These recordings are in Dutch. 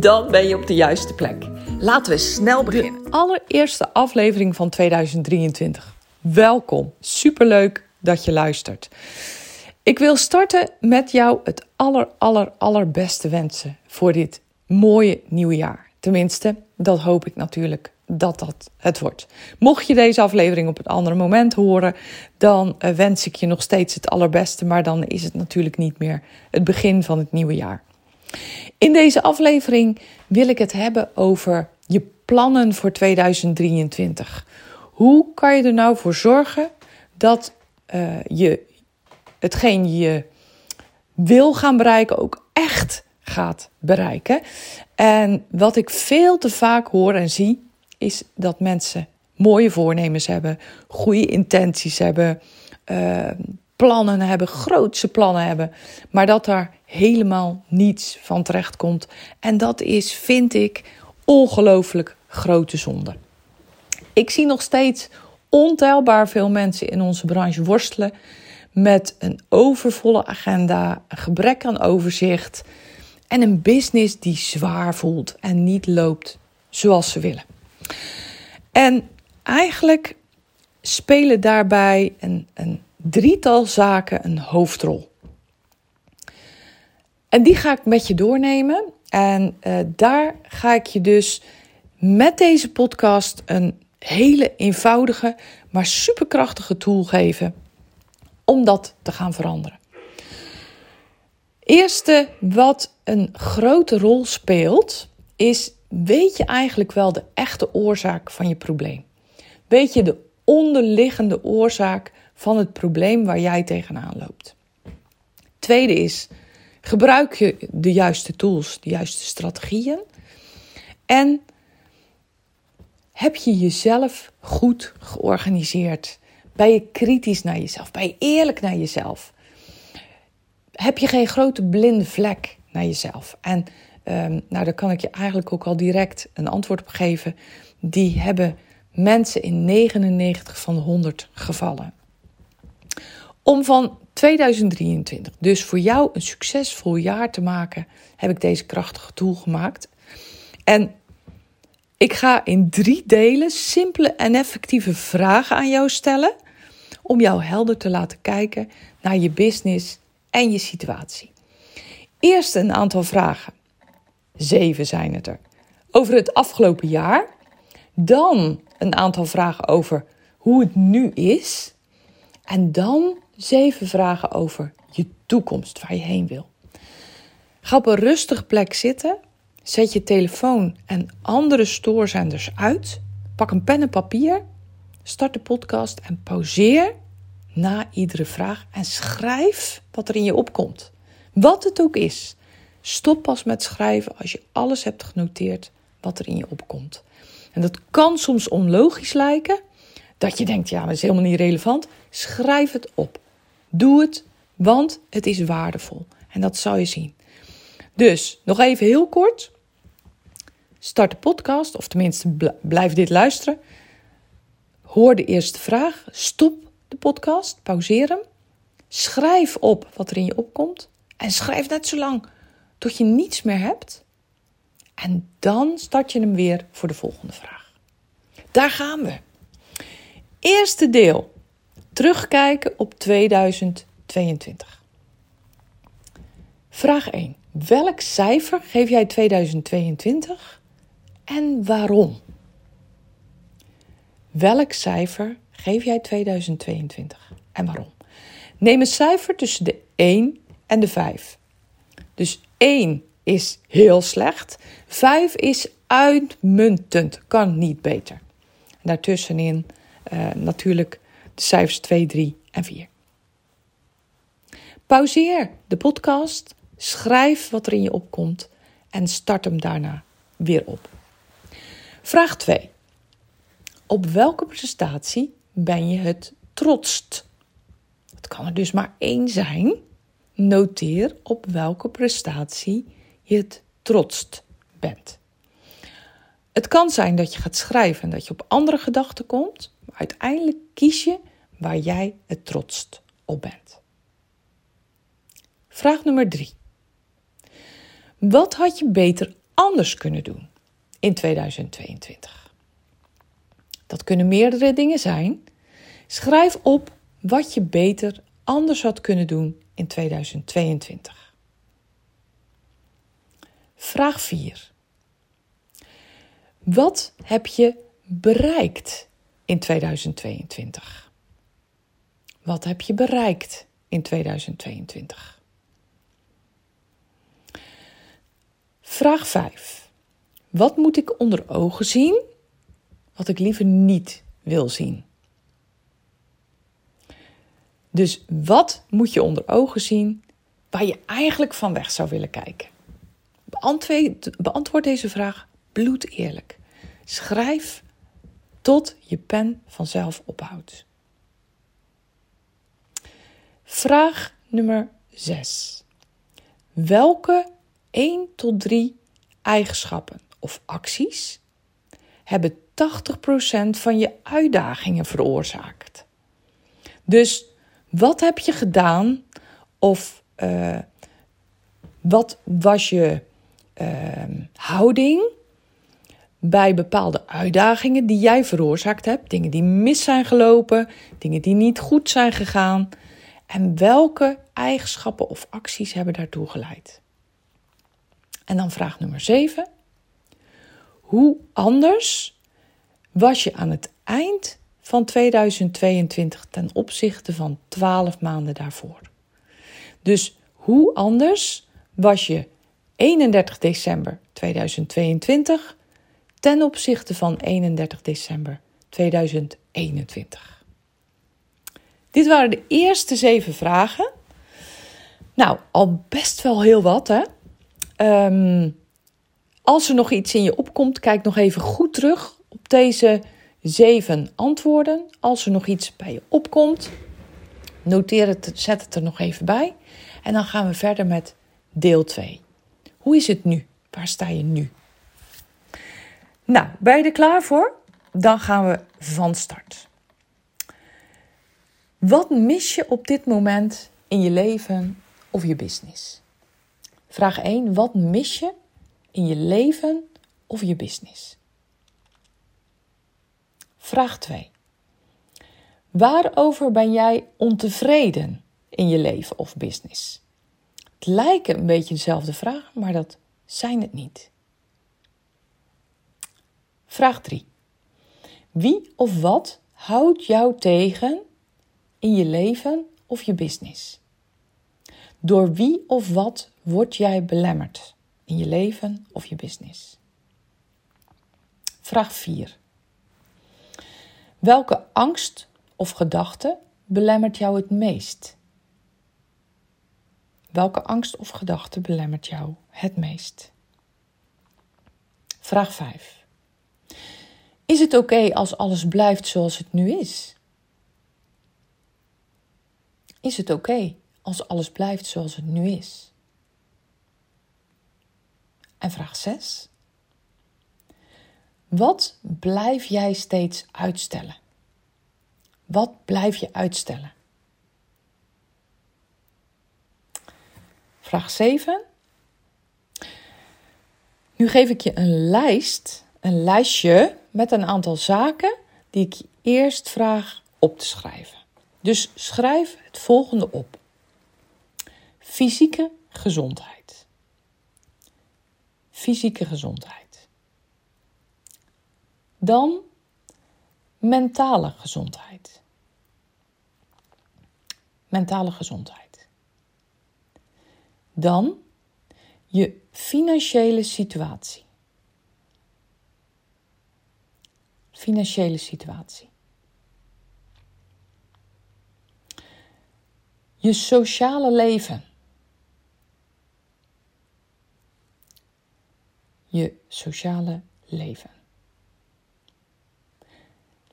Dan ben je op de juiste plek. Laten we snel beginnen. De allereerste aflevering van 2023. Welkom. Superleuk dat je luistert. Ik wil starten met jou het aller, aller, allerbeste wensen voor dit mooie nieuwe jaar. Tenminste, dat hoop ik natuurlijk dat dat het wordt. Mocht je deze aflevering op een ander moment horen, dan eh, wens ik je nog steeds het allerbeste, maar dan is het natuurlijk niet meer het begin van het nieuwe jaar. In deze aflevering wil ik het hebben over je plannen voor 2023. Hoe kan je er nou voor zorgen dat uh, je hetgeen je wil gaan bereiken ook echt gaat bereiken? En wat ik veel te vaak hoor en zie, is dat mensen mooie voornemens hebben, goede intenties hebben, uh, plannen hebben, grootse plannen hebben, maar dat daar helemaal niets van terecht komt. En dat is, vind ik, ongelooflijk grote zonde. Ik zie nog steeds ontelbaar veel mensen in onze branche worstelen met een overvolle agenda, een gebrek aan overzicht en een business die zwaar voelt en niet loopt zoals ze willen. En eigenlijk spelen daarbij een, een drietal zaken een hoofdrol. En die ga ik met je doornemen. En uh, daar ga ik je dus met deze podcast een hele eenvoudige, maar superkrachtige tool geven om dat te gaan veranderen. Eerste wat een grote rol speelt, is weet je eigenlijk wel de echte oorzaak van je probleem? Weet je de onderliggende oorzaak van het probleem waar jij tegenaan loopt? Tweede is, gebruik je de juiste tools, de juiste strategieën? En heb je jezelf goed georganiseerd? Ben je kritisch naar jezelf? Ben je eerlijk naar jezelf? Heb je geen grote blinde vlek naar jezelf? En um, nou, daar kan ik je eigenlijk ook al direct een antwoord op geven. Die hebben mensen in 99 van de 100 gevallen. Om van 2023 dus voor jou een succesvol jaar te maken, heb ik deze krachtige tool gemaakt. En ik ga in drie delen simpele en effectieve vragen aan jou stellen. Om jou helder te laten kijken naar je business en je situatie. Eerst een aantal vragen. Zeven zijn het er. Over het afgelopen jaar. Dan een aantal vragen over hoe het nu is. En dan zeven vragen over je toekomst, waar je heen wil. Ga op een rustige plek zitten. Zet je telefoon en andere stoorzenders uit. Pak een pen en papier. Start de podcast en pauzeer na iedere vraag. En schrijf wat er in je opkomt. Wat het ook is. Stop pas met schrijven als je alles hebt genoteerd wat er in je opkomt. En dat kan soms onlogisch lijken, dat je denkt, ja, dat is helemaal niet relevant. Schrijf het op. Doe het, want het is waardevol. En dat zal je zien. Dus nog even heel kort. Start de podcast, of tenminste blijf dit luisteren. Hoor de eerste vraag. Stop de podcast, pauzeer hem. Schrijf op wat er in je opkomt. En schrijf net zo lang tot je niets meer hebt. En dan start je hem weer voor de volgende vraag. Daar gaan we. Eerste deel. Terugkijken op 2022. Vraag 1. Welk cijfer geef jij 2022 en waarom? Welk cijfer geef jij 2022 en waarom? Neem een cijfer tussen de 1 en de 5. Dus 1 is heel slecht. 5 is uitmuntend, kan niet beter. Daartussenin uh, natuurlijk de cijfers 2, 3 en 4. Pauzeer de podcast, schrijf wat er in je opkomt en start hem daarna weer op. Vraag 2. Op welke prestatie ben je het trotst? Het kan er dus maar één zijn. Noteer op welke prestatie je het trotst bent. Het kan zijn dat je gaat schrijven en dat je op andere gedachten komt, uiteindelijk kies je waar jij het trotst op bent. Vraag nummer 3. Wat had je beter anders kunnen doen in 2022? Dat kunnen meerdere dingen zijn. Schrijf op wat je beter anders had kunnen doen in 2022. Vraag 4. Wat heb je bereikt in 2022? Wat heb je bereikt in 2022? Vraag 5. Wat moet ik onder ogen zien wat ik liever niet wil zien? Dus wat moet je onder ogen zien waar je eigenlijk van weg zou willen kijken? Beantwoord, deze vraag bloed eerlijk. Schrijf tot je pen vanzelf ophoudt. Vraag nummer 6. Welke 1 tot 3 eigenschappen of acties hebben 80% van je uitdagingen veroorzaakt? Dus wat heb je gedaan of uh, wat was je uh, houding bij bepaalde uitdagingen die jij veroorzaakt hebt, dingen die mis zijn gelopen, dingen die niet goed zijn gegaan. En welke eigenschappen of acties hebben daartoe geleid? En dan vraag nummer 7. Hoe anders was je aan het eind van 2022 ten opzichte van 12 maanden daarvoor? Dus hoe anders was je 31 december 2022 ten opzichte van 31 december 2021? Dit waren de eerste zeven vragen. Nou, al best wel heel wat, hè? Um, als er nog iets in je opkomt, kijk nog even goed terug op deze zeven antwoorden. Als er nog iets bij je opkomt, noteer het, zet het er nog even bij. En dan gaan we verder met deel 2. Hoe is het nu? Waar sta je nu? Nou, ben je er klaar voor? Dan gaan we van start. Wat mis je op dit moment in je leven of je business? Vraag 1. Wat mis je in je leven of je business? Vraag 2. Waarover ben jij ontevreden in je leven of business? Het lijken een beetje dezelfde vragen, maar dat zijn het niet. Vraag 3. Wie of wat houdt jou tegen in je leven of je business? Door wie of wat word jij belemmerd in je leven of je business? Vraag 4. Welke angst of gedachte belemmert jou het meest? Welke angst of gedachte belemmert jou het meest? Vraag 5. Is het oké als alles blijft zoals het nu is? Is het oké als alles blijft zoals het nu is? En vraag 6. Wat blijf jij steeds uitstellen? Wat blijf je uitstellen? Vraag 7. Nu geef ik je een lijst, een lijstje met een aantal zaken die ik je eerst vraag op te schrijven. Dus schrijf het volgende op: fysieke gezondheid. Fysieke gezondheid. Dan mentale gezondheid. Mentale gezondheid. Dan je financiële situatie. Financiële situatie. Je sociale leven. Je sociale leven.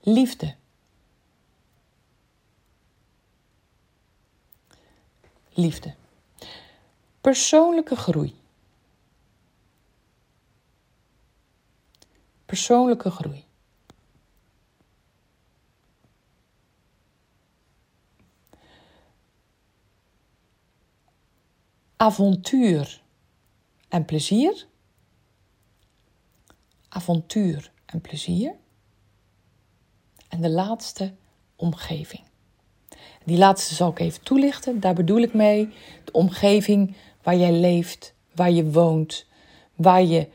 Liefde. Liefde. Persoonlijke groei. Persoonlijke groei. Avontuur en plezier. Avontuur en plezier. En de laatste, omgeving. Die laatste zal ik even toelichten. Daar bedoel ik mee de omgeving waar jij leeft, waar je woont, waar je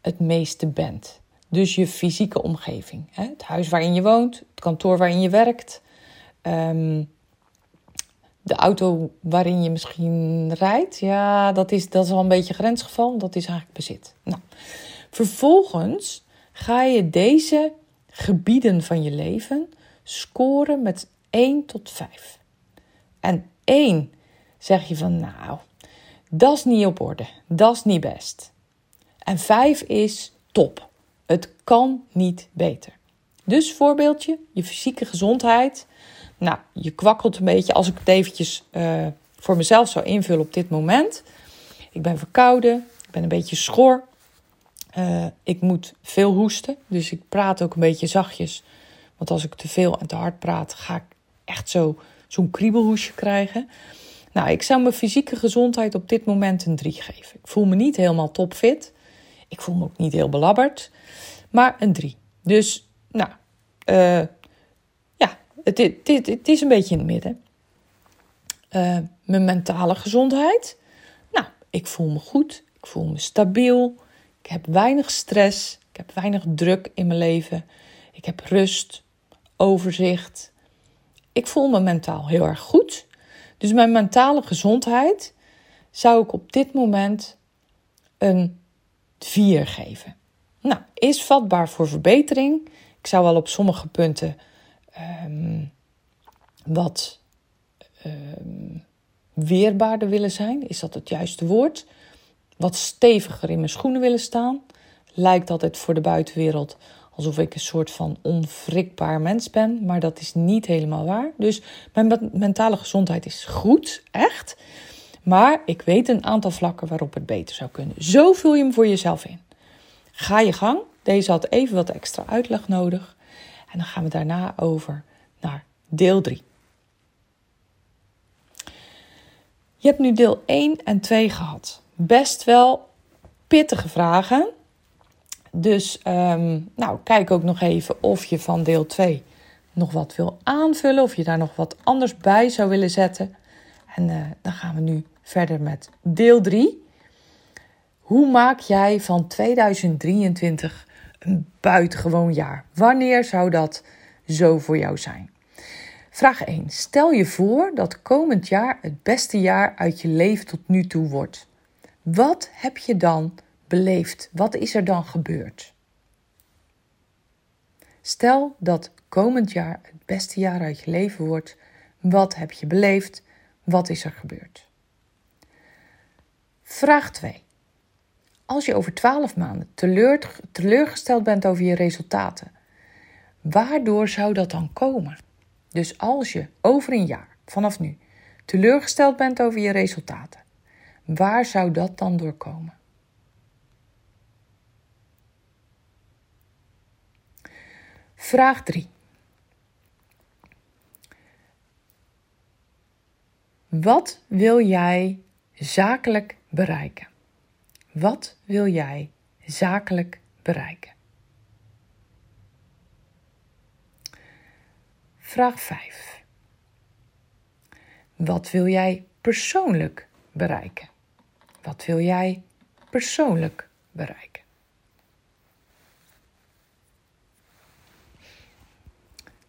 het meeste bent. Dus je fysieke omgeving. Het huis waarin je woont, het kantoor waarin je werkt, um, de auto waarin je misschien rijdt. Ja, dat is, dat is al een beetje grensgeval. Dat is eigenlijk bezit. Nou, vervolgens ga je deze gebieden van je leven scoren met 1 tot 5. En 1 zeg je van nou, dat is niet op orde, dat is niet best. En 5 is top. Het kan niet beter. Dus voorbeeldje, je fysieke gezondheid. Nou, je kwakkelt een beetje als ik het eventjes uh, voor mezelf zou invullen op dit moment. Ik ben verkouden, ik ben een beetje schor. Uh, ik moet veel hoesten, dus ik praat ook een beetje zachtjes. Want als ik te veel en te hard praat, ga ik echt zo, zo'n kriebelhoesje krijgen. Nou, ik zou mijn fysieke gezondheid op dit moment een 3 geven. Ik voel me niet helemaal topfit. Ik voel me ook niet heel belabberd. Maar een 3. Dus, nou, ja, het, is een beetje in het midden. Uh, mijn mentale gezondheid. Nou, ik voel me goed. Ik voel me stabiel. Ik heb weinig stress. Ik heb weinig druk in mijn leven. Ik heb rust, overzicht. Ik voel me mentaal heel erg goed. Dus mijn mentale gezondheid zou ik op dit moment een 4 geven. Nou, is vatbaar voor verbetering. Ik zou wel op sommige punten um, wat um, weerbaarder willen zijn. Is dat het juiste woord? Wat steviger in mijn schoenen willen staan. Lijkt altijd voor de buitenwereld alsof ik een soort van onwrikbaar mens ben, maar dat is niet helemaal waar. Dus mijn mentale gezondheid is goed, echt. Maar ik weet een aantal vlakken waarop het beter zou kunnen. Zo vul je hem voor jezelf in. Ga je gang. Deze had even wat extra uitleg nodig. En dan gaan we daarna over naar deel 3. Je hebt nu deel 1 en 2 gehad. Best wel pittige vragen. Dus um, nou, kijk ook nog even of je van deel 2 nog wat wil aanvullen. Of je daar nog wat anders bij zou willen zetten. En uh, dan gaan we nu verder met deel 3. Hoe maak jij van 2023 een buitengewoon jaar? Wanneer zou dat zo voor jou zijn? Vraag 1. Stel je voor dat komend jaar het beste jaar uit je leven tot nu toe wordt. Wat heb je dan beleefd? Wat is er dan gebeurd? Stel dat komend jaar het beste jaar uit je leven wordt. Wat heb je beleefd? Wat is er gebeurd? Vraag 2. Als je over 12 maanden teleur, teleurgesteld bent over je resultaten, waardoor zou dat dan komen? Dus als je over een jaar, vanaf nu, teleurgesteld bent over je resultaten, waar zou dat dan door komen? Vraag 3. Wat wil jij zakelijk bereiken? Wat wil jij zakelijk bereiken? Vraag 5. Wat wil jij persoonlijk bereiken? Wat wil jij persoonlijk bereiken?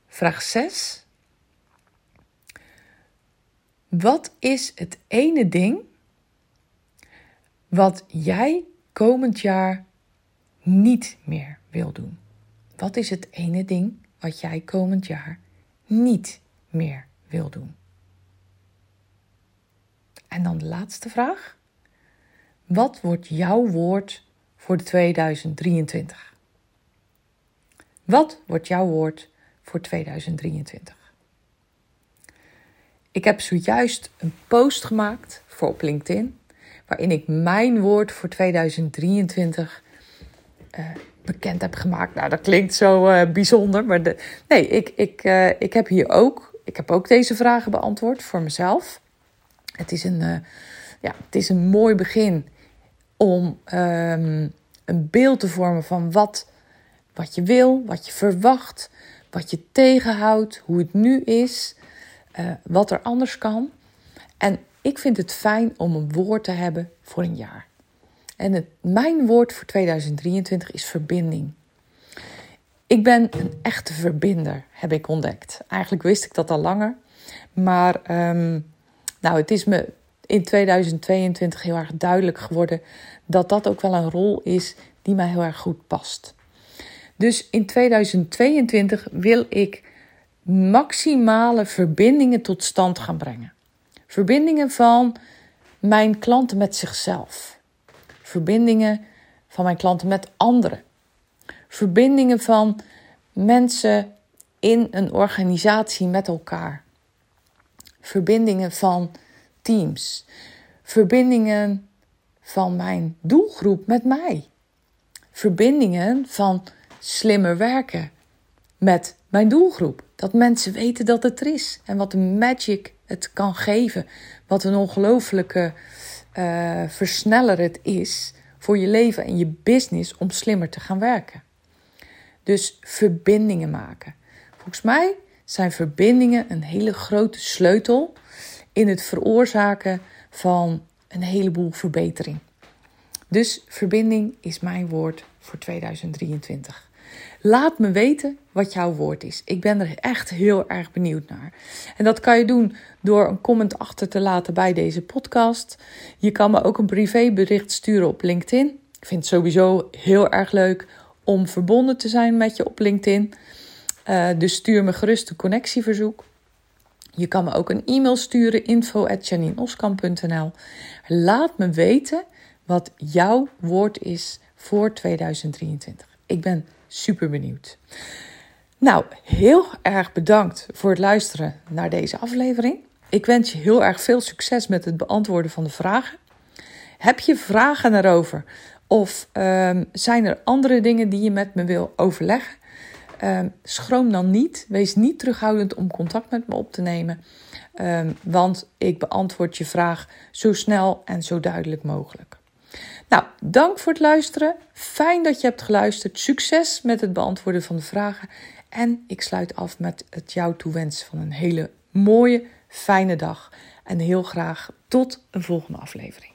Vraag 6. Wat is het ene ding wat jij komend jaar niet meer wil doen? Wat is het ene ding wat jij komend jaar niet meer wil doen? En dan de laatste vraag. Wat wordt jouw woord voor de 2023? Wat wordt jouw woord voor 2023. Ik heb zojuist een post gemaakt voor op LinkedIn, waarin ik mijn woord voor 2023 uh, eh, bekend heb gemaakt. Nou, dat klinkt zo uh, bijzonder, maar de, nee, ik, ik, uh, ik heb hier ook, ik heb ook deze vragen beantwoord voor mezelf. Het is een, ja, het is een mooi begin om um, een beeld te vormen van wat, wat je wil, wat je verwacht, wat je tegenhoudt, hoe het nu is, wat er anders kan. En ik vind het fijn om een woord te hebben voor een jaar. En mijn woord voor 2023 is verbinding. Ik ben een echte verbinder, heb ik ontdekt. Eigenlijk wist ik dat al langer. Maar um, nou, het is me in 2022 heel erg duidelijk geworden dat dat ook wel een rol is die mij heel erg goed past. Dus in 2022 wil ik maximale verbindingen tot stand gaan brengen. Verbindingen van mijn klanten met zichzelf. Verbindingen van mijn klanten met anderen. Verbindingen van mensen in een organisatie met elkaar. Verbindingen van teams. Verbindingen van mijn doelgroep met mij. Verbindingen van slimmer werken met mijn doelgroep. Dat mensen weten dat het er is en wat een magic het kan geven. Wat een ongelofelijke uh, versneller het is voor je leven en je business om slimmer te gaan werken. Dus verbindingen maken. Volgens mij zijn verbindingen een hele grote sleutel in het veroorzaken van een heleboel verbetering. Dus verbinding is mijn woord voor 2023. Laat me weten wat jouw woord is. Ik ben er echt heel erg benieuwd naar. En dat kan je doen door een comment achter te laten bij deze podcast. Je kan me ook een privébericht sturen op LinkedIn. Ik vind het sowieso heel erg leuk om verbonden te zijn met je op LinkedIn. Uh, dus stuur me gerust een connectieverzoek. Je kan me ook een e-mail sturen, info.janineoskamp.nl. Laat me weten wat jouw woord is voor 2023. Ik ben super benieuwd. Nou, heel erg bedankt voor het luisteren naar deze aflevering. Ik wens je heel erg veel succes met het beantwoorden van de vragen. Heb je vragen daarover? Of um, zijn er andere dingen die je met me wil overleggen? Um, schroom dan niet. Wees niet terughoudend om contact met me op te nemen. Um, want ik beantwoord je vraag zo snel en zo duidelijk mogelijk. Nou, dank voor het luisteren. Fijn dat je hebt geluisterd. Succes met het beantwoorden van de vragen. En ik sluit af met het jou toewensen van een hele mooie, fijne dag. En heel graag tot een volgende aflevering.